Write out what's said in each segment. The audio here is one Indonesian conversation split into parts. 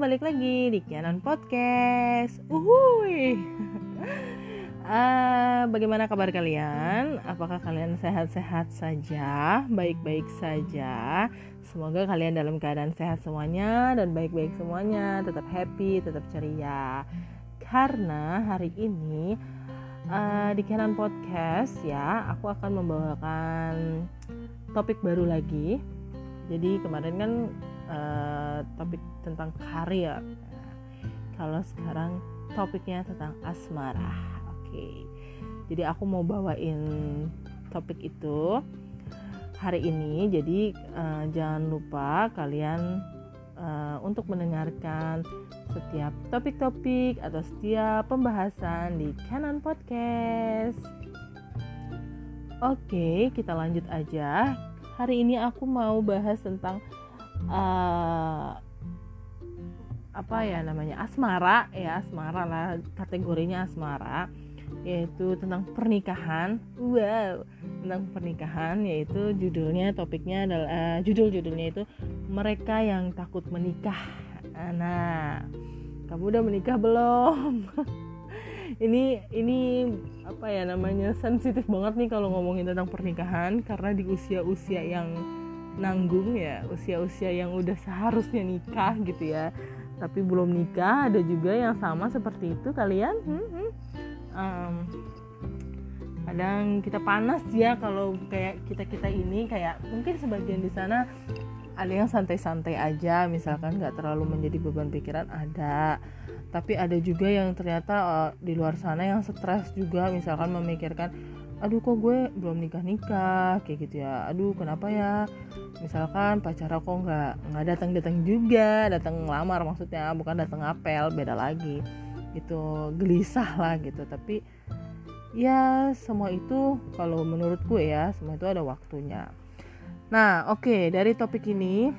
balik lagi di Kianan Podcast. Uhuy. uh, bagaimana kabar kalian? Apakah kalian sehat-sehat saja, baik-baik saja? Semoga kalian dalam keadaan sehat semuanya dan baik-baik semuanya, tetap happy, tetap ceria. Karena hari ini uh, di Kianan Podcast ya, aku akan membawakan topik baru lagi. Jadi kemarin kan uh, topik tentang. Nah, kalau sekarang topiknya tentang asmara. Oke. Okay. Jadi aku mau bawain topik itu hari ini. Jadi uh, jangan lupa kalian uh, untuk mendengarkan setiap topik-topik atau setiap pembahasan di Canon Podcast. Oke, kita lanjut aja. Hari ini aku mau bahas tentang uh, apa ya namanya asmara ya asmara lah kategorinya asmara yaitu tentang pernikahan. Wow tentang pernikahan yaitu judulnya topiknya adalah uh, judul judulnya itu mereka yang takut menikah. Nah kamu udah menikah belum? Ini ini apa ya namanya sensitif banget nih kalau ngomongin tentang pernikahan karena di usia-usia yang nanggung ya usia-usia yang udah seharusnya nikah gitu ya. Tapi belum nikah ada juga yang sama seperti itu kalian. Hmm, hmm. Um, kadang kita panas ya kalau kayak kita kita ini kayak mungkin sebagian di sana ada yang santai-santai aja misalkan nggak terlalu menjadi beban pikiran ada. Tapi ada juga yang ternyata uh, di luar sana yang stres juga misalkan memikirkan aduh kok gue belum nikah nikah kayak gitu ya. Aduh kenapa ya? Misalkan pacar kok nggak nggak datang datang juga datang ngelamar maksudnya bukan datang apel beda lagi. Gitu gelisah lah gitu. Tapi ya semua itu kalau menurut gue ya semua itu ada waktunya. Nah oke okay, dari topik ini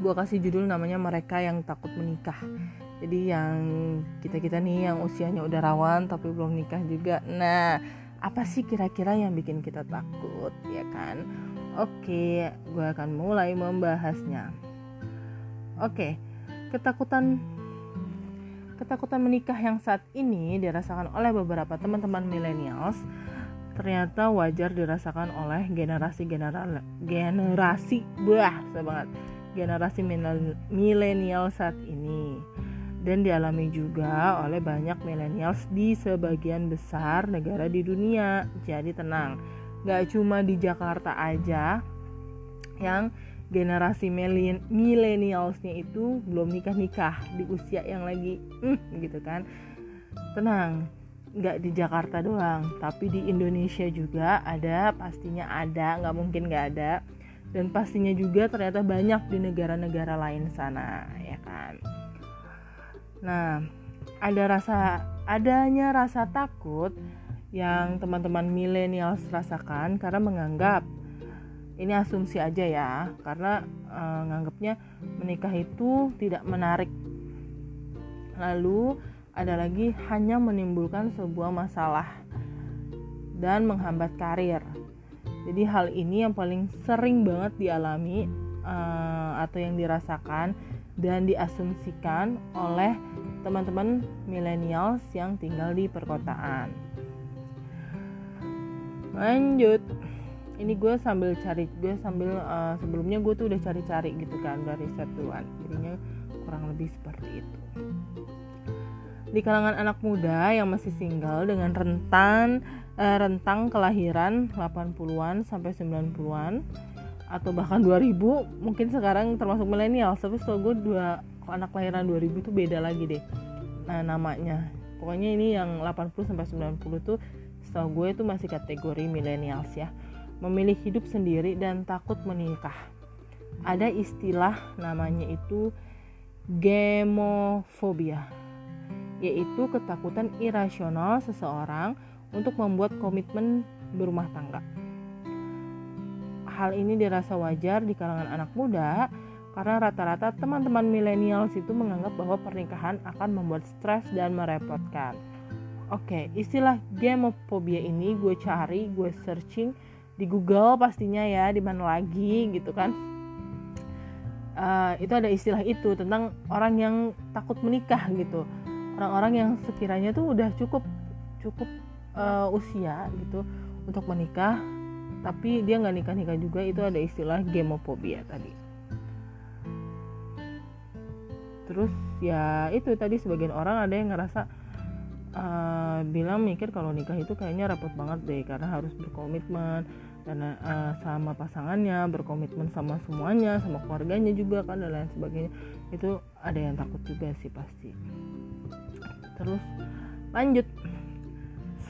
gue kasih judul namanya mereka yang takut menikah. Jadi yang kita kita nih yang usianya udah rawan tapi belum nikah juga. Nah apa sih kira-kira yang bikin kita takut ya kan? Oke gue akan mulai membahasnya. Oke ketakutan ketakutan menikah yang saat ini dirasakan oleh beberapa teman-teman millennials. Ternyata wajar dirasakan oleh generasi generasi generasi buah banget generasi milenial saat ini dan dialami juga oleh banyak millennials di sebagian besar negara di dunia. Jadi tenang, gak cuma di Jakarta aja yang generasi milenialsnya itu belum nikah-nikah di usia yang lagi mm, gitu kan. Tenang, gak di Jakarta doang, tapi di Indonesia juga ada, pastinya ada, gak mungkin gak ada. Dan pastinya juga ternyata banyak di negara-negara lain sana, ya kan. Nah, ada rasa adanya rasa takut yang teman-teman milenial rasakan karena menganggap ini asumsi aja ya, karena e, nganggapnya menikah itu tidak menarik. Lalu ada lagi hanya menimbulkan sebuah masalah dan menghambat karir. Jadi hal ini yang paling sering banget dialami uh, atau yang dirasakan dan diasumsikan oleh teman-teman milenials yang tinggal di perkotaan. Lanjut, ini gue sambil cari, gue sambil uh, sebelumnya gue tuh udah cari-cari gitu kan dari riset duluan, jadinya kurang lebih seperti itu. Di kalangan anak muda yang masih single dengan rentan uh, rentang kelahiran 80-an sampai 90-an atau bahkan 2000 mungkin sekarang termasuk milenial. Tapi setahu gue dua anak kelahiran 2000 itu beda lagi deh nah namanya. Pokoknya ini yang 80 sampai 90 tuh setahu gue itu masih kategori milenials ya. Memilih hidup sendiri dan takut menikah. Ada istilah namanya itu gemofobia yaitu ketakutan irasional seseorang untuk membuat komitmen berumah tangga hal ini dirasa wajar di kalangan anak muda karena rata-rata teman-teman milenial itu menganggap bahwa pernikahan akan membuat stres dan merepotkan. Oke, istilah gemophobia ini gue cari, gue searching di Google pastinya ya, di mana lagi gitu kan. uh, itu ada istilah itu tentang orang yang takut menikah gitu orang-orang yang sekiranya tuh udah cukup cukup uh, usia gitu untuk menikah tapi dia nggak nikah nikah juga itu ada istilah gemophobia tadi. Terus ya itu tadi sebagian orang ada yang ngerasa uh, bilang mikir kalau nikah itu kayaknya repot banget deh karena harus berkomitmen dan uh, sama pasangannya berkomitmen sama semuanya sama keluarganya juga kan dan lain sebagainya. Itu ada yang takut juga sih pasti. Terus lanjut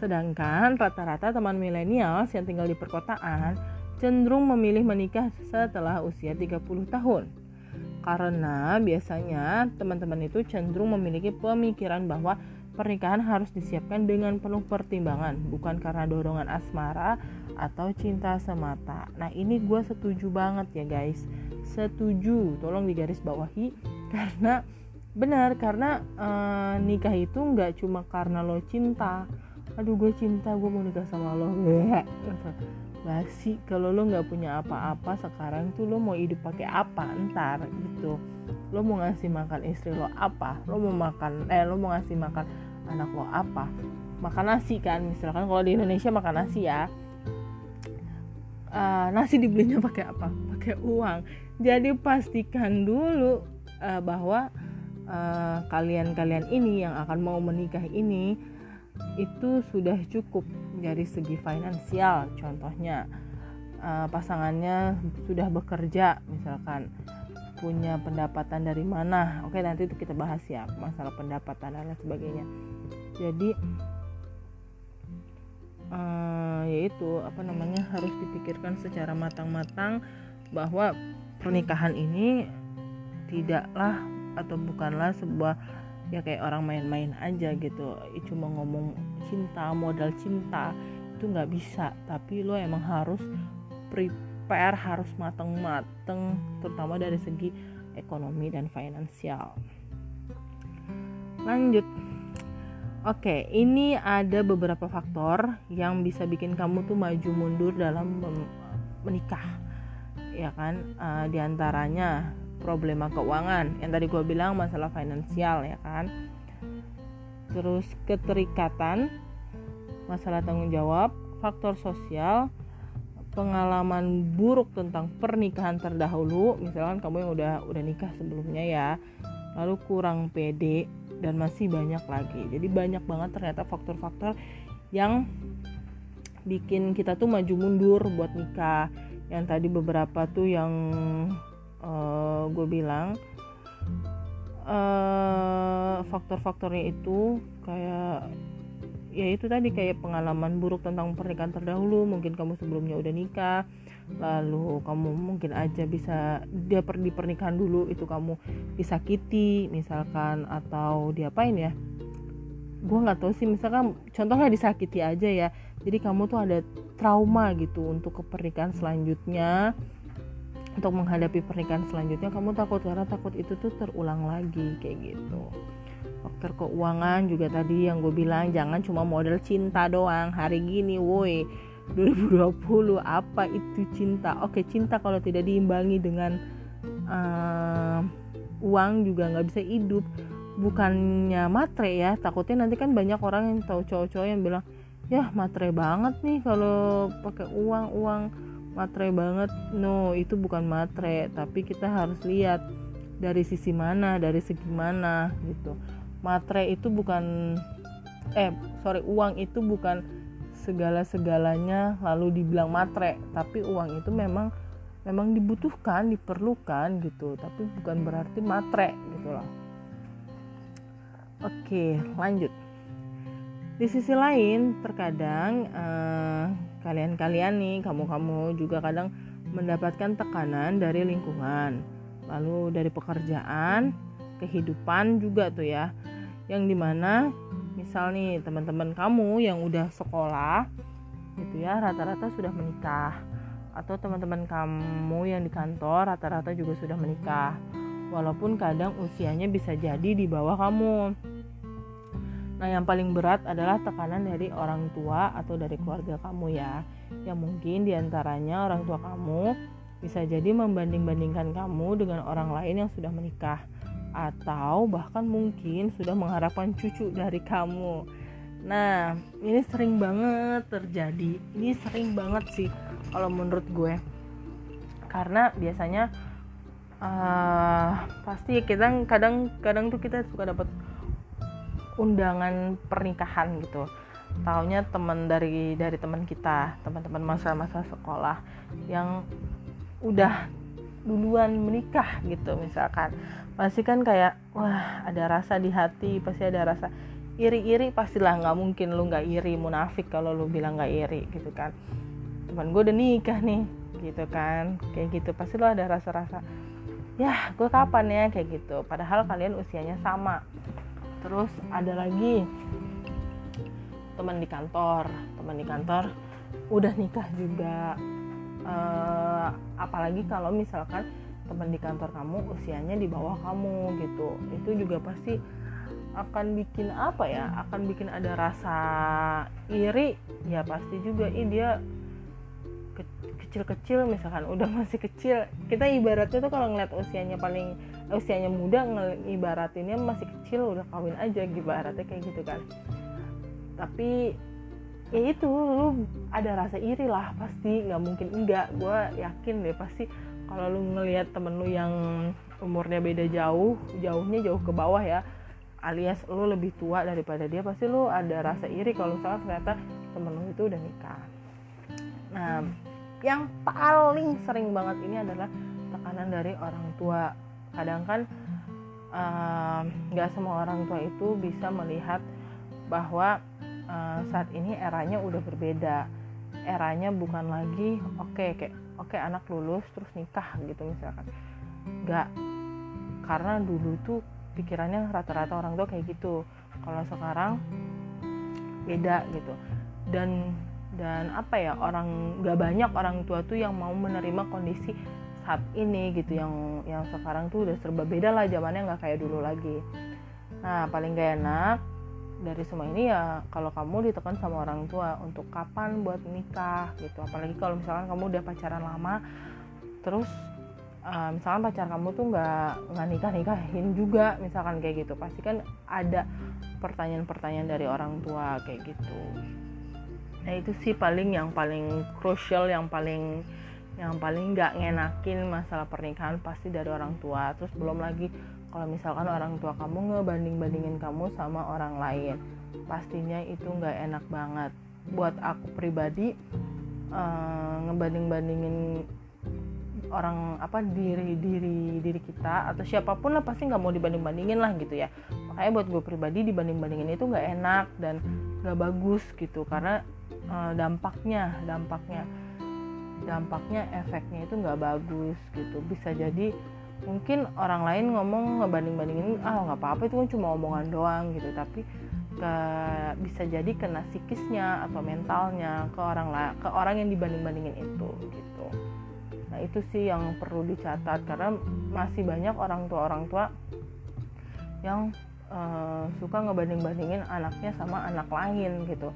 sedangkan rata-rata teman milenial yang tinggal di perkotaan cenderung memilih menikah setelah usia 30 tahun karena biasanya teman-teman itu cenderung memiliki pemikiran bahwa pernikahan harus disiapkan dengan penuh pertimbangan, bukan karena dorongan asmara atau cinta semata. Nah ini gue setuju banget ya guys, setuju. Tolong digaris bawahi karena benar karena uh, nikah itu nggak cuma karena lo cinta. Aduh gue cinta gue mau nikah sama lo. Basi kalau lo nggak punya apa-apa sekarang tuh lo mau hidup pakai apa ntar gitu. Lo mau ngasih makan istri lo apa? Lo mau makan eh lo mau ngasih makan anak lo apa makan nasi kan misalkan kalau di Indonesia makan nasi ya uh, nasi dibelinya pakai apa pakai uang jadi pastikan dulu uh, bahwa kalian-kalian uh, ini yang akan mau menikah ini itu sudah cukup dari segi finansial contohnya uh, pasangannya sudah bekerja misalkan punya pendapatan dari mana oke nanti itu kita bahas ya masalah pendapatan dan lain sebagainya. Jadi uh, yaitu apa namanya harus dipikirkan secara matang-matang bahwa pernikahan ini tidaklah atau bukanlah sebuah ya kayak orang main-main aja gitu. Cuma ngomong cinta modal cinta itu nggak bisa. Tapi lo emang harus prepare harus mateng-mateng terutama dari segi ekonomi dan finansial. Lanjut. Oke, ini ada beberapa faktor yang bisa bikin kamu tuh maju mundur dalam menikah, ya kan? Uh, di antaranya problema keuangan, yang tadi gue bilang masalah finansial, ya kan? Terus keterikatan, masalah tanggung jawab, faktor sosial, pengalaman buruk tentang pernikahan terdahulu, misalkan kamu yang udah udah nikah sebelumnya ya, lalu kurang pede dan masih banyak lagi. Jadi banyak banget ternyata faktor-faktor yang bikin kita tuh maju mundur buat nikah. Yang tadi beberapa tuh yang uh, gue bilang uh, faktor-faktornya itu kayak ya itu tadi kayak pengalaman buruk tentang pernikahan terdahulu. Mungkin kamu sebelumnya udah nikah lalu kamu mungkin aja bisa dia per di pernikahan dulu itu kamu disakiti misalkan atau diapain ya. Gue nggak tahu sih misalkan contohnya disakiti aja ya. Jadi kamu tuh ada trauma gitu untuk ke pernikahan selanjutnya untuk menghadapi pernikahan selanjutnya kamu takut karena takut itu tuh terulang lagi kayak gitu. Faktor keuangan juga tadi yang gue bilang jangan cuma model cinta doang. Hari gini woi 2020 apa itu cinta? Oke cinta kalau tidak diimbangi dengan uh, uang juga nggak bisa hidup. Bukannya matre ya takutnya nanti kan banyak orang yang tahu cowok-cowok yang bilang ya matre banget nih kalau pakai uang uang matre banget. No itu bukan matre tapi kita harus lihat dari sisi mana dari segi mana gitu. Matre itu bukan eh sorry uang itu bukan segala-segalanya lalu dibilang matre tapi uang itu memang memang dibutuhkan diperlukan gitu. Tapi bukan berarti matre gitu loh. Oke lanjut. Di sisi lain terkadang eh, kalian-kalian nih kamu-kamu juga kadang mendapatkan tekanan dari lingkungan lalu dari pekerjaan kehidupan juga tuh ya. Yang di mana misal nih teman-teman kamu yang udah sekolah gitu ya rata-rata sudah menikah. Atau teman-teman kamu yang di kantor rata-rata juga sudah menikah. Walaupun kadang usianya bisa jadi di bawah kamu nah yang paling berat adalah tekanan dari orang tua atau dari keluarga kamu ya yang mungkin di antaranya orang tua kamu bisa jadi membanding-bandingkan kamu dengan orang lain yang sudah menikah atau bahkan mungkin sudah mengharapkan cucu dari kamu. Nah, ini sering banget terjadi. Ini sering banget sih kalau menurut gue. Karena biasanya uh, pasti kita kadang-kadang tuh kita suka dapat undangan pernikahan gitu. Taunya teman dari dari teman kita teman-teman masa-masa sekolah yang udah duluan menikah gitu misalkan. Pasti kan kayak wah ada rasa di hati pasti ada rasa iri-iri pastilah nggak mungkin lu nggak iri munafik kalau lu bilang nggak iri gitu kan. Teman gue udah nikah nih gitu kan. Kayak gitu pasti lo ada rasa-rasa ya gue kapan ya? Kayak gitu. Padahal kalian usianya sama terus ada lagi teman di kantor. Teman di kantor udah nikah juga. Uh, apalagi kalau misalkan teman di kantor kamu usianya di bawah kamu gitu. Itu juga pasti akan bikin apa ya? Akan bikin ada rasa iri. Ya pasti juga ih dia kecil-kecil misalkan udah masih kecil. Kita ibaratnya tuh kalau ngeliat usianya paling usianya muda ibaratinnya masih kecil udah kawin aja ibaratnya kayak gitu kan. Tapi ya itu lu ada rasa iri lah pasti. Nggak mungkin enggak. Gue yakin deh pasti kalau lu ngelihat temen lu yang umurnya beda jauh jauhnya jauh ke bawah ya alias lu lebih tua daripada dia pasti lu ada rasa iri kalau misalnya ternyata temen lu itu udah nikah. Nah yang paling sering banget ini adalah tekanan dari orang tua kadang kan nggak uh, semua orang tua itu bisa melihat bahwa uh, saat ini eranya udah berbeda. Eranya bukan lagi oke okay, kayak oke okay, anak lulus terus nikah gitu misalkan. Nggak. Karena dulu tuh pikirannya rata-rata orang tua kayak gitu. Kalau sekarang beda gitu. Dan dan apa ya orang nggak banyak orang tua tuh yang mau menerima kondisi saat ini gitu yang yang sekarang tuh udah serba beda lah zamannya nggak kayak dulu lagi. Nah paling gak enak dari semua ini ya kalau kamu ditekan sama orang tua untuk kapan buat nikah gitu. Apalagi kalau misalkan kamu udah pacaran lama terus uh, misalkan pacar kamu tuh nggak nggak nikah nikahin juga misalkan kayak gitu. Pasti kan ada pertanyaan-pertanyaan dari orang tua kayak gitu. Nah itu sih paling yang paling krusial yang paling yang paling nggak ngenakin masalah pernikahan pasti dari orang tua. Terus belum lagi kalau misalkan orang tua kamu ngebanding-bandingin kamu sama orang lain. Pastinya itu nggak enak banget. Buat aku pribadi uh, ngebanding-bandingin orang apa diri diri diri kita atau siapa pun lah pasti nggak mau dibanding-bandingin lah gitu ya. Makanya buat gue pribadi dibanding-bandingin itu nggak enak dan nggak bagus gitu. Karena uh, dampaknya dampaknya dampaknya efeknya itu nggak bagus gitu. Bisa jadi mungkin orang lain ngomong ngebanding-bandingin ah nggak apa-apa itu kan cuma omongan doang gitu. Tapi ke, bisa jadi kena psikisnya atau mentalnya ke orang ke orang yang dibanding-bandingin itu gitu. Nah itu sih yang perlu dicatat karena masih banyak orang tua orang tua yang uh, suka ngebanding-bandingin anaknya sama anak lain gitu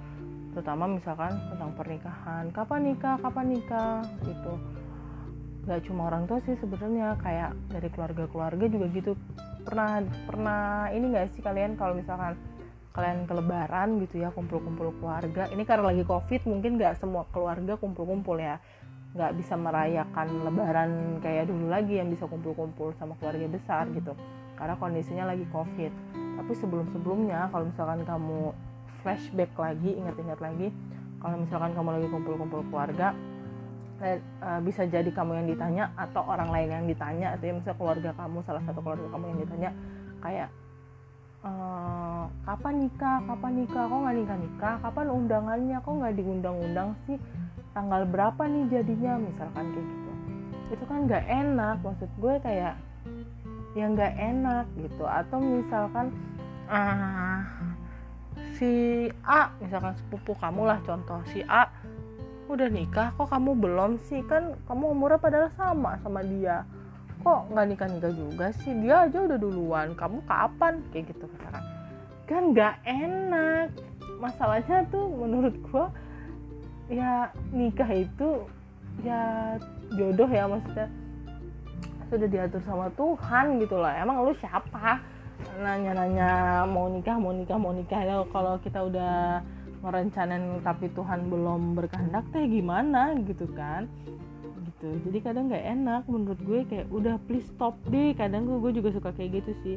terutama misalkan tentang pernikahan. Kapan nikah kapan nikah gitu. Gak cuma orang tua sih sebenarnya kayak dari keluarga-keluarga juga gitu. Pernah pernah ini gak sih kalian kalau misalkan kalian ke lebaran gitu ya kumpul-kumpul keluarga? Ini karena lagi covid mungkin gak semua keluarga kumpul-kumpul ya. Nggak bisa merayakan lebaran kayak dulu lagi yang bisa kumpul-kumpul sama keluarga besar gitu. Karena kondisinya lagi covid. Tapi sebelum-sebelumnya kalau misalkan kamu flashback lagi ingat-ingat lagi. Kalau misalkan kamu lagi kumpul-kumpul keluarga uh, bisa jadi kamu yang ditanya atau orang lain yang ditanya. Atau ya misalnya keluarga kamu salah satu keluarga kamu yang ditanya kayak uh, kapan nikah? Kapan nikah? Kok nggak nikah nikah kapan undangannya? Kok nggak diundang-undang sih? Tanggal berapa nih jadinya? Misalkan kayak gitu. Itu kan nggak enak. Maksud gue kayak yang nggak enak gitu. Atau misalkan uh, si A misalkan sepupu kamu lah contoh si A udah nikah kok kamu belum sih? Kan kamu umurnya padahal sama sama dia. Kok nggak nikah nikah juga sih? Dia aja udah duluan. Kamu kapan? Kayak gitu misalkan. Kan nggak enak. Masalahnya tuh menurut gua ya nikah itu ya jodoh ya maksudnya. Sudah diatur sama Tuhan gitu loh emang lu siapa nanya-nanya mau nikah mau nikah mau nikah. Ya kalau kita udah merencanain tapi Tuhan belum berkehendak teh gimana? Gitu kan? Gitu. Jadi kadang nggak enak menurut gue kayak udah please stop deh. Kadang gue, gue juga suka kayak gitu sih.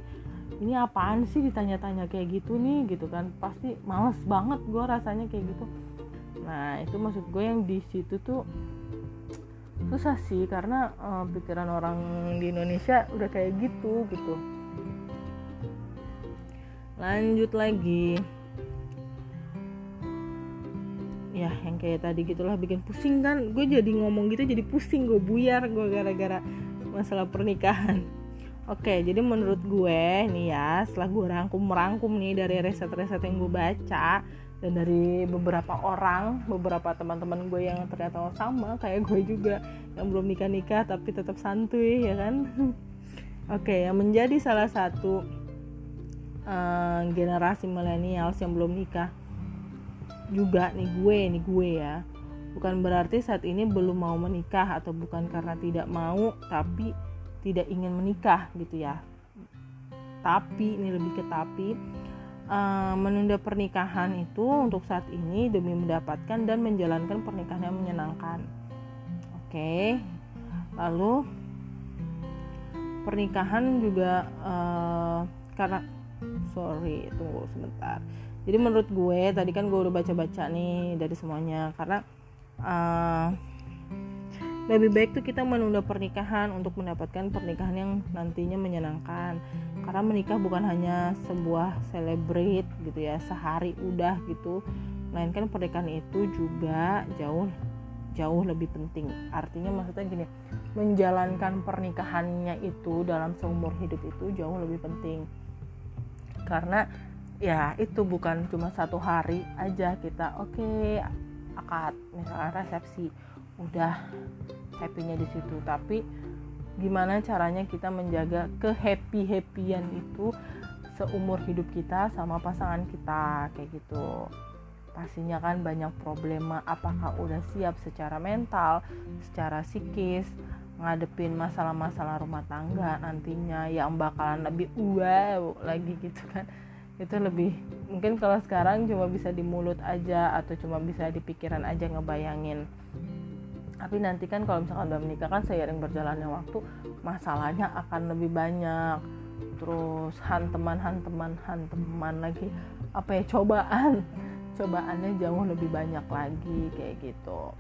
Ini apaan sih ditanya-tanya kayak gitu nih? Gitu kan. Pasti males banget gue rasanya kayak gitu. Nah itu maksud gue yang di situ tuh susah sih karena uh, pikiran orang di Indonesia udah kayak gitu gitu lanjut lagi. Ya yang kayak tadi gitulah bikin pusing kan? Gue jadi ngomong gitu jadi pusing gue buyar gue gara-gara masalah pernikahan. Oke jadi menurut gue nih ya setelah gue rangkum merangkum nih dari riset-riset yang gue baca dan dari beberapa orang beberapa teman-teman gue yang ternyata sama kayak gue juga yang belum nikah nikah tapi tetap santuy ya kan? Oke yang menjadi salah satu uh, generasi milenials yang belum nikah. Juga nih gue nih gue ya. Bukan berarti saat ini belum mau menikah atau bukan karena tidak mau tapi tidak ingin menikah gitu ya. Tapi ini lebih ke tapi uh, menunda pernikahan itu untuk saat ini demi mendapatkan dan menjalankan pernikahan yang menyenangkan. Oke, lalu pernikahan juga uh, karena sorry tunggu sebentar. Jadi menurut gue tadi kan gue udah baca-baca nih dari semuanya karena uh, lebih baik tuh kita menunda pernikahan untuk mendapatkan pernikahan yang nantinya menyenangkan. Karena menikah bukan hanya sebuah celebrate gitu ya sehari udah gitu. Melainkan pernikahan itu juga jauh jauh lebih penting. Artinya maksudnya gini menjalankan pernikahannya itu dalam seumur hidup itu jauh lebih penting karena ya itu bukan cuma satu hari aja kita oke okay, akad misalnya resepsi udah happynya di situ. Tapi gimana caranya kita menjaga ke happy happyan itu seumur hidup kita sama pasangan kita kayak gitu. Pastinya kan banyak problema apakah udah siap secara mental secara psikis ngadepin masalah-masalah rumah tangga nantinya yang bakalan lebih wow lagi gitu kan. Itu lebih mungkin kalau sekarang cuma bisa di mulut aja atau cuma bisa di pikiran aja ngebayangin. Tapi nanti kan kalau misalkan udah menikah kan seiring berjalannya waktu masalahnya akan lebih banyak. Terus hanteman hanteman hanteman lagi. Apa ya cobaan? Cobaannya jauh lebih banyak lagi kayak gitu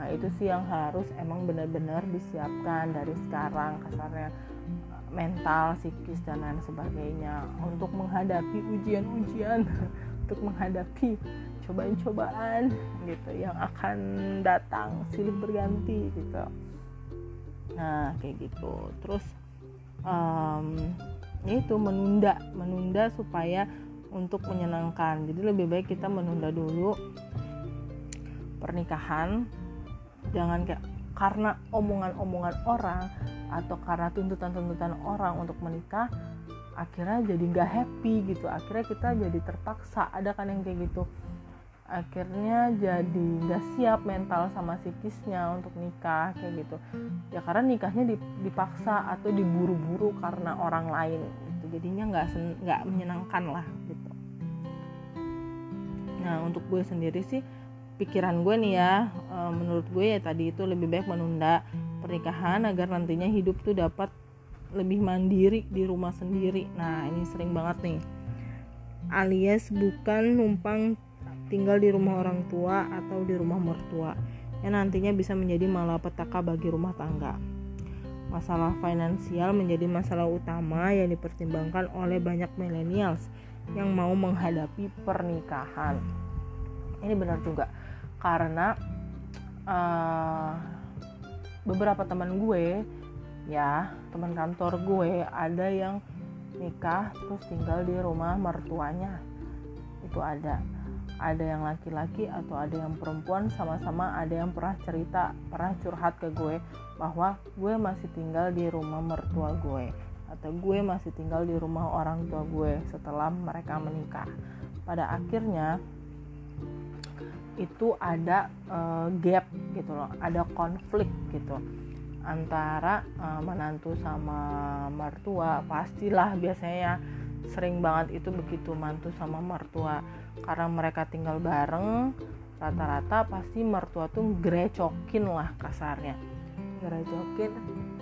nah itu sih yang harus emang benar-benar disiapkan dari sekarang kasarnya mental psikis dan lain sebagainya untuk menghadapi ujian-ujian untuk menghadapi cobaan-cobaan gitu yang akan datang silih berganti gitu. Nah kayak gitu. Terus um, itu menunda menunda supaya untuk menyenangkan. Jadi lebih baik kita menunda dulu pernikahan jangan kayak karena omongan-omongan orang atau karena tuntutan-tuntutan orang untuk menikah akhirnya jadi nggak happy gitu. Akhirnya kita jadi terpaksa. Ada kan yang kayak gitu. Akhirnya jadi nggak siap mental sama psikisnya untuk nikah kayak gitu. Ya karena nikahnya dipaksa atau diburu-buru karena orang lain gitu. Jadinya nggak nggak menyenangkan lah gitu. Nah untuk gue sendiri sih pikiran gue nih ya e, menurut gue ya tadi itu lebih baik menunda pernikahan agar nantinya hidup tuh dapat lebih mandiri di rumah sendiri nah ini sering banget nih alias bukan numpang tinggal di rumah orang tua atau di rumah mertua yang nantinya bisa menjadi malapetaka bagi rumah tangga. Masalah finansial menjadi masalah utama yang dipertimbangkan oleh banyak millennials yang mau menghadapi pernikahan. Ini benar juga karena uh, beberapa teman gue ya teman kantor gue ada yang nikah terus tinggal di rumah mertuanya. Itu ada. Ada yang laki-laki atau ada yang perempuan sama-sama ada yang pernah cerita pernah curhat ke gue bahwa gue masih tinggal di rumah mertua gue atau gue masih tinggal di rumah orang tua gue setelah mereka menikah. Pada akhirnya itu ada uh, gap gitu loh ada konflik gitu antara uh, menantu sama mertua. Pastilah biasanya sering banget itu begitu mantu sama mertua. Karena mereka tinggal bareng rata-rata pasti mertua tuh grecokin lah kasarnya. Grecokin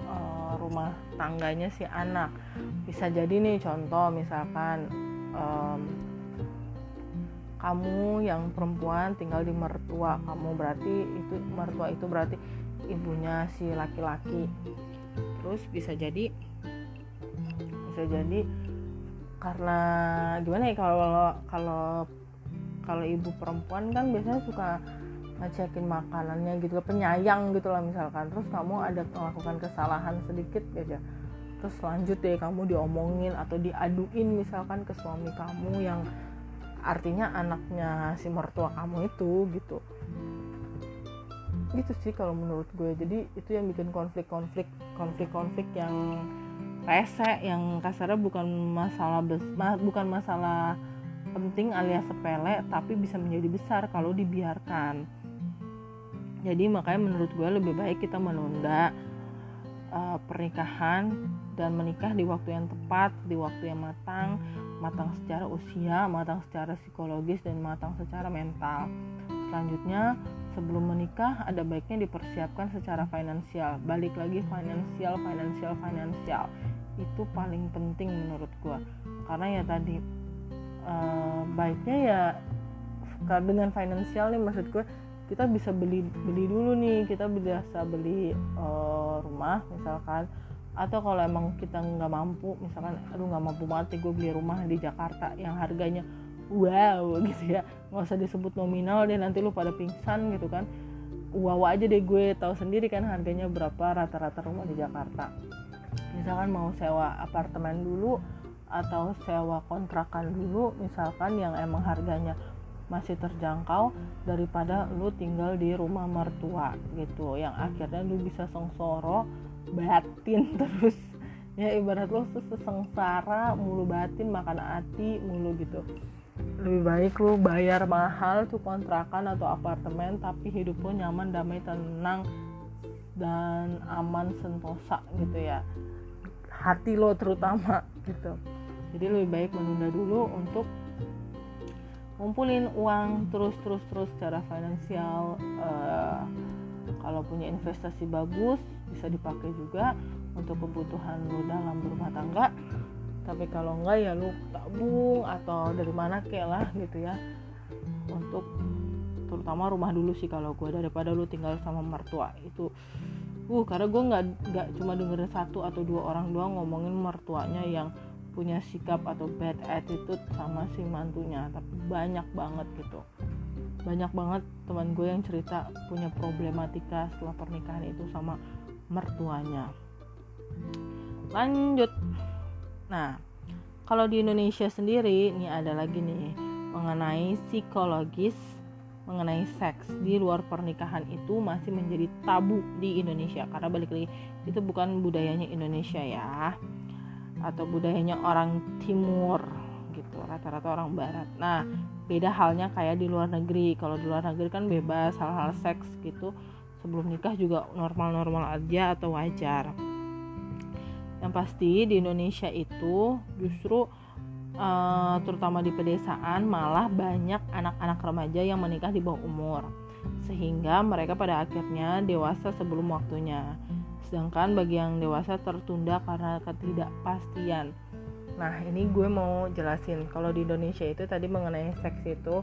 uh, rumah tangganya si anak. Bisa jadi nih contoh misalkan um, kamu yang perempuan tinggal di mertua kamu berarti itu mertua itu berarti ibunya si laki-laki. Terus bisa jadi bisa jadi karena gimana ya kalau kalau kalau ibu perempuan kan biasanya suka ngecekin makanannya gitu penyayang gitu lah misalkan. Terus kamu ada melakukan kesalahan sedikit aja. Terus lanjut deh kamu diomongin atau diaduin misalkan ke suami kamu yang artinya anaknya si mertua kamu itu gitu. Gitu sih kalau menurut gue. Jadi itu yang bikin konflik-konflik konflik-konflik yang rese yang kasarnya bukan masalah bes bukan masalah penting alias sepele tapi bisa menjadi besar kalau dibiarkan. Jadi makanya menurut gue lebih baik kita menunda uh, pernikahan dan menikah di waktu yang tepat, di waktu yang matang, matang secara usia, matang secara psikologis dan matang secara mental. Selanjutnya, sebelum menikah ada baiknya dipersiapkan secara finansial. Balik lagi finansial, finansial, finansial. Itu paling penting menurut gue. Karena ya tadi uh, baiknya ya dengan finansial nih maksud gue kita bisa beli beli dulu nih kita biasa beli uh, rumah misalkan atau kalau emang kita nggak mampu misalkan aduh nggak mampu mati gue beli rumah di Jakarta yang harganya wow gitu ya. Nggak usah disebut nominal deh nanti lu pada pingsan gitu kan. Wow aja deh gue tahu sendiri kan harganya berapa rata-rata rumah di Jakarta. Misalkan mau sewa apartemen dulu atau sewa kontrakan dulu misalkan yang emang harganya masih terjangkau daripada lu tinggal di rumah mertua gitu yang akhirnya lu bisa sengsoro batin terus. Ya ibarat lo sesengsara mulu batin makan hati mulu gitu. Lebih baik lo bayar mahal tuh kontrakan atau apartemen tapi hidup lo nyaman damai tenang dan aman sentosa gitu ya. Hati lo terutama gitu. Jadi lebih baik menunda dulu untuk ngumpulin uang terus terus terus secara finansial uh, kalau punya investasi bagus bisa dipakai juga untuk kebutuhan lu dalam berumah tangga. Tapi kalau enggak ya lu tabung atau dari mana kayak lah gitu ya. Untuk terutama rumah dulu sih kalau gue daripada lu tinggal sama mertua. Itu uh karena gue nggak nggak cuma dengerin satu atau dua orang doang ngomongin mertuanya yang punya sikap atau bad attitude sama si mantunya. Tapi banyak banget gitu. Banyak banget teman gue yang cerita punya problematika setelah pernikahan itu sama mertuanya. Lanjut. Nah kalau di Indonesia sendiri ini ada lagi nih mengenai psikologis mengenai seks di luar pernikahan itu masih menjadi tabu di Indonesia. Karena balik lagi itu bukan budayanya Indonesia ya atau budayanya orang timur gitu rata-rata orang barat. Nah beda halnya kayak di luar negeri. Kalau di luar negeri kan bebas hal-hal seks gitu sebelum nikah juga normal-normal aja atau wajar. Yang pasti di Indonesia itu justru uh, terutama di pedesaan malah banyak anak-anak remaja yang menikah di bawah umur. Sehingga mereka pada akhirnya dewasa sebelum waktunya. Sedangkan bagi yang dewasa tertunda karena ketidakpastian. Nah ini gue mau jelasin. Kalau di Indonesia itu tadi mengenai seks itu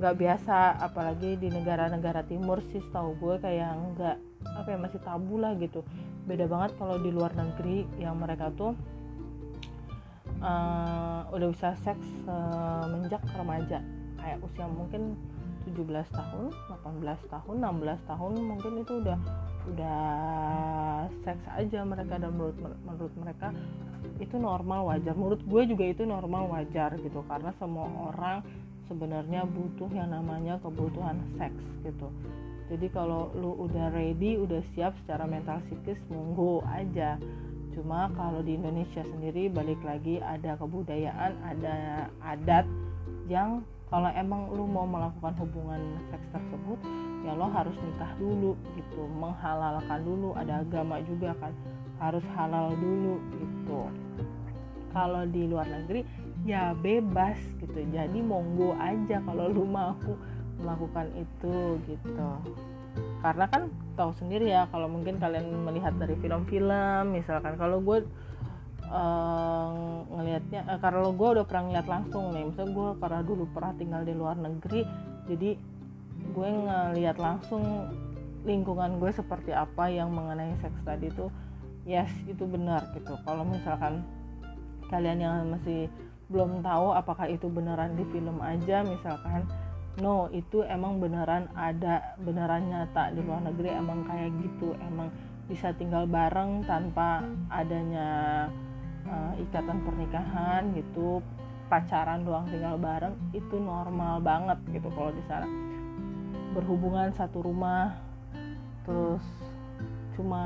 nggak biasa apalagi di negara-negara timur sih tahu gue kayak nggak apa ya masih tabu lah gitu. Beda banget kalau di luar negeri yang mereka tuh uh, udah bisa seks uh, menjak remaja. Kayak usia mungkin 17 tahun 18 tahun 16 tahun mungkin itu udah udah seks aja mereka. Dan menurut menurut mereka itu normal wajar. Menurut gue juga itu normal wajar gitu. Karena semua orang sebenarnya butuh yang namanya kebutuhan seks gitu. Jadi kalau lu udah ready udah siap secara mental psikis monggo aja. Cuma kalau di Indonesia sendiri balik lagi ada kebudayaan ada adat yang kalau emang lu mau melakukan hubungan seks tersebut ya lo harus nikah dulu gitu. Menghalalkan dulu ada agama juga kan harus halal dulu gitu. Kalau di luar negeri ya bebas gitu. Jadi monggo aja kalau lu mau melakukan itu gitu. Karena kan tahu sendiri ya kalau mungkin kalian melihat dari film-film misalkan kalau gue uh, ngelihatnya uh, karena gue udah pernah ngeliat langsung nih misalnya gue karena dulu pernah tinggal di luar negeri jadi gue ngeliat langsung lingkungan gue seperti apa yang mengenai seks tadi itu yes itu benar gitu. Kalau misalkan kalian yang masih belum tahu apakah itu beneran di film aja misalkan no itu emang beneran ada beneran nyata di luar negeri emang kayak gitu emang bisa tinggal bareng tanpa adanya uh, ikatan pernikahan gitu pacaran doang tinggal bareng itu normal banget gitu kalau di sana. Berhubungan satu rumah terus cuma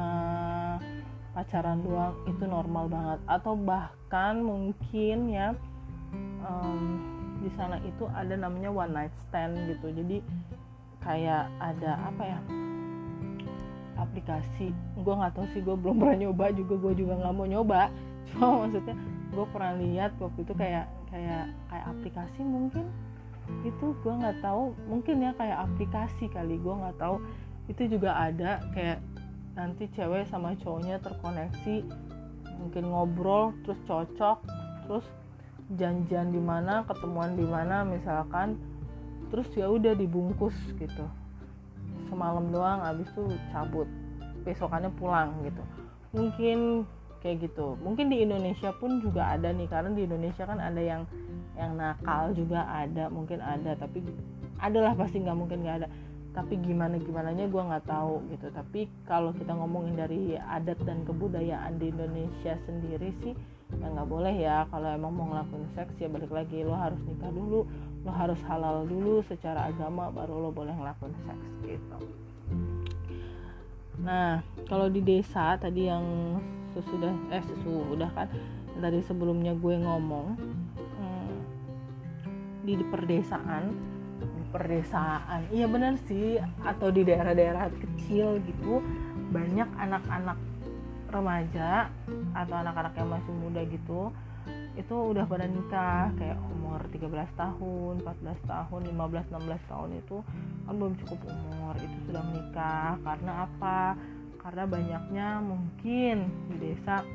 pacaran doang itu normal banget. Atau bahkan mungkin ya um, di sana itu ada namanya one night stand gitu. Jadi kayak ada apa ya aplikasi. Gue nggak tahu sih gue belum pernah nyoba juga gue juga nggak mau nyoba. Cuma maksudnya gue pernah lihat waktu itu kayak kayak kayak aplikasi mungkin. Itu gue nggak tahu mungkin ya kayak aplikasi kali gue nggak tahu. Itu juga ada kayak nanti cewek sama cowoknya terkoneksi mungkin ngobrol terus cocok terus janjian di mana ketemuan di mana misalkan terus ya udah dibungkus gitu. Semalam doang abis itu cabut. Besokannya pulang gitu. Mungkin kayak gitu. Mungkin di Indonesia pun juga ada nih karena di Indonesia kan ada yang yang nakal juga ada mungkin ada tapi adalah pasti nggak mungkin nggak ada. Tapi gimana gimana nya gue nggak tahu gitu. Tapi kalau kita ngomongin dari adat dan kebudayaan di Indonesia sendiri sih ya nggak boleh ya kalau emang mau ngelakuin seks ya balik lagi lo harus nikah dulu lo harus halal dulu secara agama baru lo boleh ngelakuin seks gitu. Nah kalau di desa tadi yang sesudah eh sesudah kan dari sebelumnya gue ngomong hmm, di perdesaan perdesaan iya benar sih atau di daerah-daerah kecil gitu banyak anak-anak remaja atau anak-anak yang masih muda gitu itu udah pada nikah kayak umur 13 tahun, 14 tahun, 15, 16 tahun itu kan belum cukup umur itu sudah menikah. Karena apa? Karena banyaknya mungkin di desa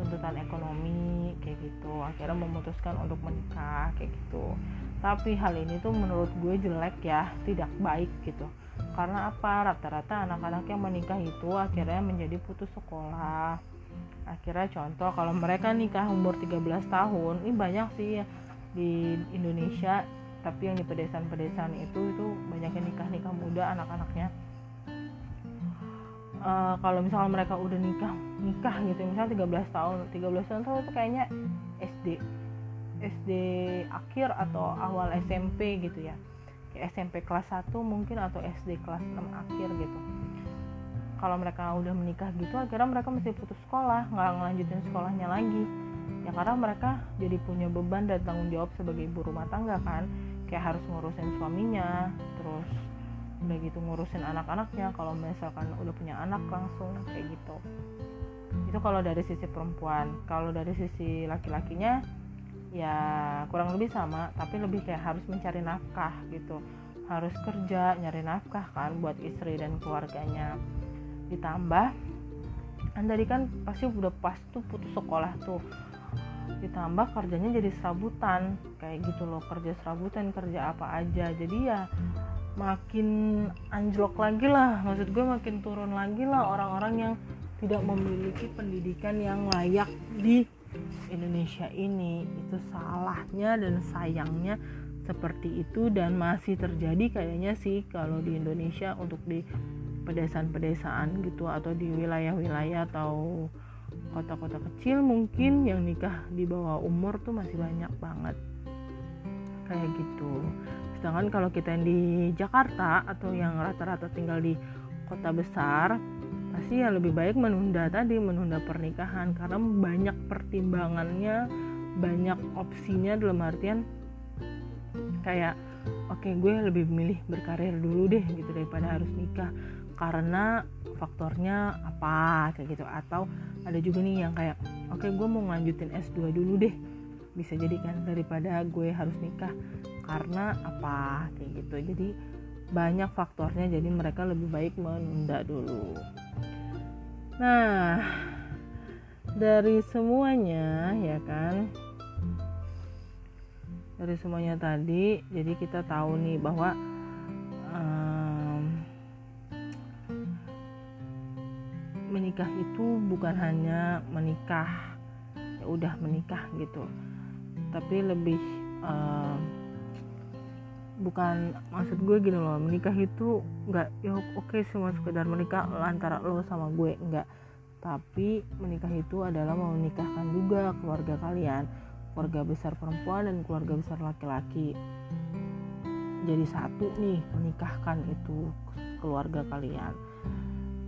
tuntutan ekonomi kayak gitu. Akhirnya memutuskan untuk menikah kayak gitu. Tapi hal ini tuh menurut gue jelek ya tidak baik gitu karena apa? Rata-rata anak-anak yang menikah itu akhirnya menjadi putus sekolah. Akhirnya contoh kalau mereka nikah umur 13 tahun ini banyak sih ya di Indonesia. Tapi yang di pedesaan-pedesaan itu itu banyak yang nikah-nikah muda anak-anaknya. Uh, kalau misalnya mereka udah nikah nikah gitu misalnya 13 tahun 13 tahun itu kayaknya SD SD akhir atau awal SMP gitu ya SMP kelas 1 mungkin atau SD kelas 6 akhir gitu. Kalau mereka udah menikah gitu akhirnya mereka mesti putus sekolah nggak ngelanjutin sekolahnya lagi. Ya karena mereka jadi punya beban dan tanggung jawab sebagai ibu rumah tangga kan. Kayak harus ngurusin suaminya terus udah gitu ngurusin anak-anaknya kalau misalkan udah punya anak langsung kayak gitu. Itu kalau dari sisi perempuan. Kalau dari sisi laki-lakinya ya kurang lebih sama tapi lebih kayak harus mencari nafkah gitu. Harus kerja nyari nafkah kan buat istri dan keluarganya. Ditambah kan tadi kan pasti udah pas tuh putus sekolah tuh. Ditambah kerjanya jadi serabutan kayak gitu loh kerja serabutan kerja apa aja. Jadi ya makin anjlok lagi lah maksud gue makin turun lagi lah orang-orang yang tidak memiliki pendidikan yang layak di Indonesia ini itu salahnya dan sayangnya seperti itu dan masih terjadi kayaknya sih kalau di Indonesia untuk di pedesaan-pedesaan gitu atau di wilayah-wilayah atau kota-kota kecil mungkin yang nikah di bawah umur tuh masih banyak banget. Kayak gitu. Sedangkan kalau kita yang di Jakarta atau yang rata-rata tinggal di kota besar pasti ya lebih baik menunda tadi menunda pernikahan karena banyak pertimbangannya banyak opsinya dalam artian kayak oke okay, gue lebih memilih berkarir dulu deh gitu daripada harus nikah. Karena faktornya apa kayak gitu. Atau ada juga nih yang kayak oke okay, gue mau ngelanjutin S2 dulu deh. Bisa jadi kan daripada gue harus nikah. Karena apa kayak gitu. Jadi banyak faktornya jadi mereka lebih baik menunda dulu. Nah dari semuanya ya kan? Dari semuanya tadi jadi kita tahu nih bahwa um, menikah itu bukan hanya menikah ya udah menikah gitu. Tapi lebih um, bukan maksud gue gini loh menikah itu nggak ya oke okay, cuma sekedar menikah antara lo sama gue nggak. Tapi menikah itu adalah menikahkan juga keluarga kalian keluarga besar perempuan dan keluarga besar laki-laki. Jadi satu nih menikahkan itu keluarga kalian.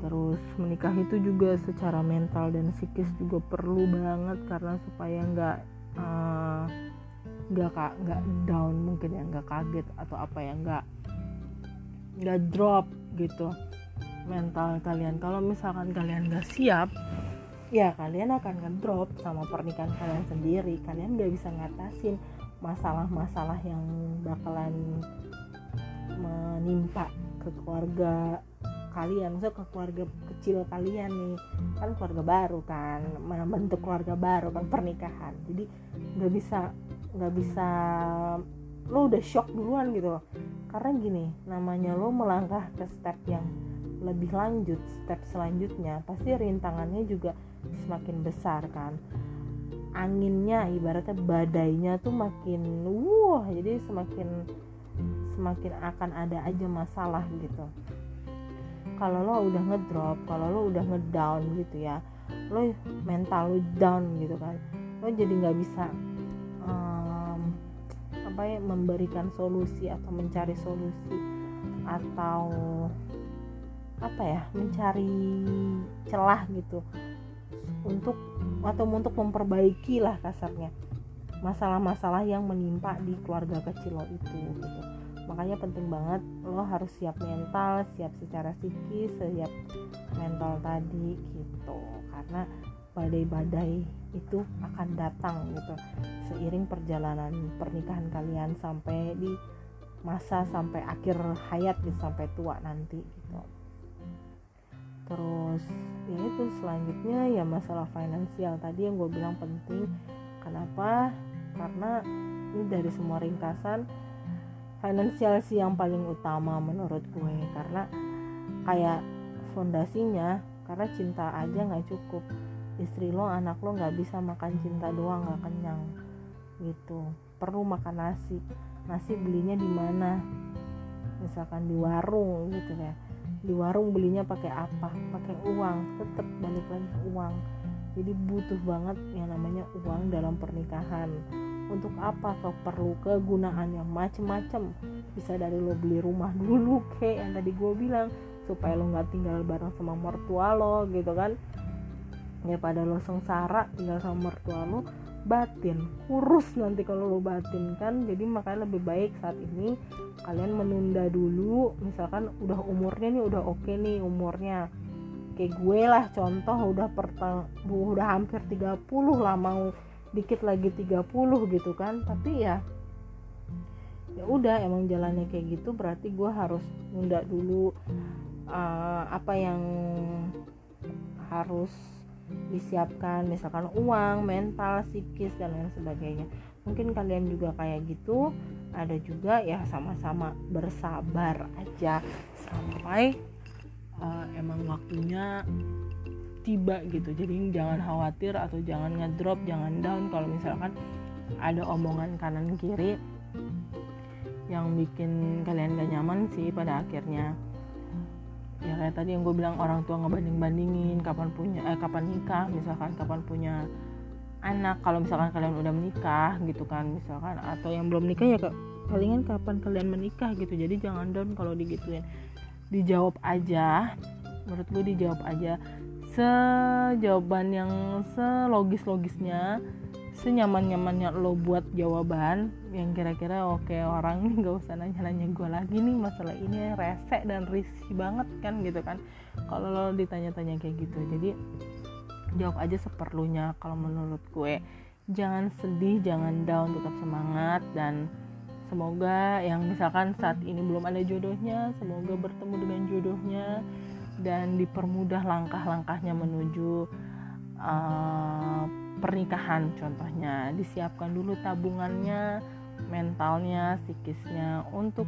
Terus menikah itu juga secara mental dan psikis juga perlu banget karena supaya nggak uh, nggak nggak down mungkin ya nggak kaget atau apa ya nggak nggak drop gitu mental kalian. Kalau misalkan kalian nggak siap ya kalian akan ngedrop sama pernikahan kalian sendiri. Kalian nggak bisa ngatasin masalah-masalah yang bakalan menimpa ke keluarga kalian. Maksudnya ke keluarga kecil kalian nih. Kan keluarga baru kan membentuk keluarga baru kan pernikahan. Jadi nggak bisa nggak bisa lo udah shock duluan gitu karena gini namanya lo melangkah ke step yang lebih lanjut step selanjutnya pasti rintangannya juga semakin besar kan. Anginnya ibaratnya badainya tuh makin wah jadi semakin semakin akan ada aja masalah gitu. Kalau lo udah ngedrop kalau lo udah ngedown gitu ya lo mental lo down gitu kan. Lo jadi nggak bisa ya memberikan solusi atau mencari solusi atau apa ya mencari celah gitu untuk atau untuk memperbaiki lah kasarnya masalah-masalah yang menimpa di keluarga kecil lo itu gitu. Makanya penting banget lo harus siap mental siap secara psikis siap mental tadi gitu. Karena badai-badai itu akan datang gitu. Seiring perjalanan pernikahan kalian sampai di masa sampai akhir hayat gitu sampai tua nanti gitu. Terus ya itu selanjutnya ya masalah finansial tadi yang gue bilang penting. Kenapa? Karena ini dari semua ringkasan finansial sih yang paling utama menurut gue. Karena kayak fondasinya karena cinta aja nggak cukup istri lo anak lo nggak bisa makan cinta doang nggak kenyang gitu. Perlu makan nasi. Nasi belinya di mana? Misalkan di warung gitu ya. Di warung belinya pakai apa? Pakai uang tetap balik lagi uang. Jadi butuh banget yang namanya uang dalam pernikahan. Untuk apa kau perlu kegunaannya macem-macem? Bisa dari lo beli rumah dulu kayak yang tadi gue bilang supaya lo nggak tinggal bareng sama mertua lo gitu kan ya pada lo sengsara tinggal sama mertua lo batin. Kurus nanti kalau lo batin kan jadi makanya lebih baik saat ini kalian menunda dulu. Misalkan udah umurnya nih udah oke okay nih umurnya. Kayak gue lah contoh udah pertang udah hampir 30 lah mau dikit lagi 30 gitu kan. Tapi ya ya udah emang jalannya kayak gitu berarti gue harus nunda dulu uh, apa yang harus disiapkan misalkan uang, mental, psikis dan lain sebagainya. Mungkin kalian juga kayak gitu. Ada juga ya sama-sama bersabar aja sampai uh, emang waktunya tiba gitu. Jadi jangan khawatir atau jangan ngedrop, jangan down kalau misalkan ada omongan kanan kiri yang bikin kalian gak nyaman sih pada akhirnya ya kayak tadi yang gue bilang orang tua ngebanding bandingin kapan punya eh kapan nikah misalkan kapan punya anak kalau misalkan kalian udah menikah gitu kan misalkan atau yang belum nikah ya palingan kapan kalian menikah gitu. Jadi jangan down kalau digituin. Dijawab aja menurut gue dijawab aja sejawaban yang selogis logisnya senyaman nyamannya lo buat jawaban yang kira-kira oke okay, orang nih gak usah nanya-nanya gue lagi nih masalah ini rese dan risih banget kan gitu kan. Kalau lo ditanya-tanya kayak gitu jadi jawab aja seperlunya. Kalau menurut gue jangan sedih jangan down tetap semangat dan semoga yang misalkan saat ini belum ada jodohnya semoga bertemu dengan jodohnya dan dipermudah langkah-langkahnya menuju uh, pernikahan contohnya disiapkan dulu tabungannya mentalnya psikisnya untuk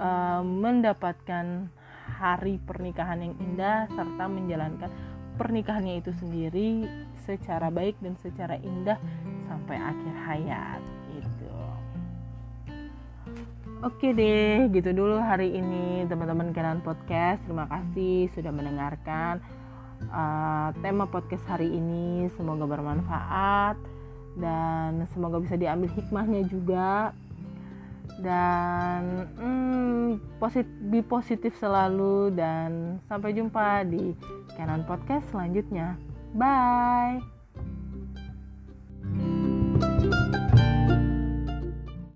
uh, mendapatkan hari pernikahan yang indah serta menjalankan pernikahannya itu sendiri secara baik dan secara indah sampai akhir hayat itu. Oke deh, gitu dulu hari ini teman-teman Kenan Podcast. Terima kasih sudah mendengarkan uh, tema podcast hari ini semoga bermanfaat dan semoga bisa diambil hikmahnya juga dan hmm, positif, be positif selalu dan sampai jumpa di Canon Podcast selanjutnya. Bye.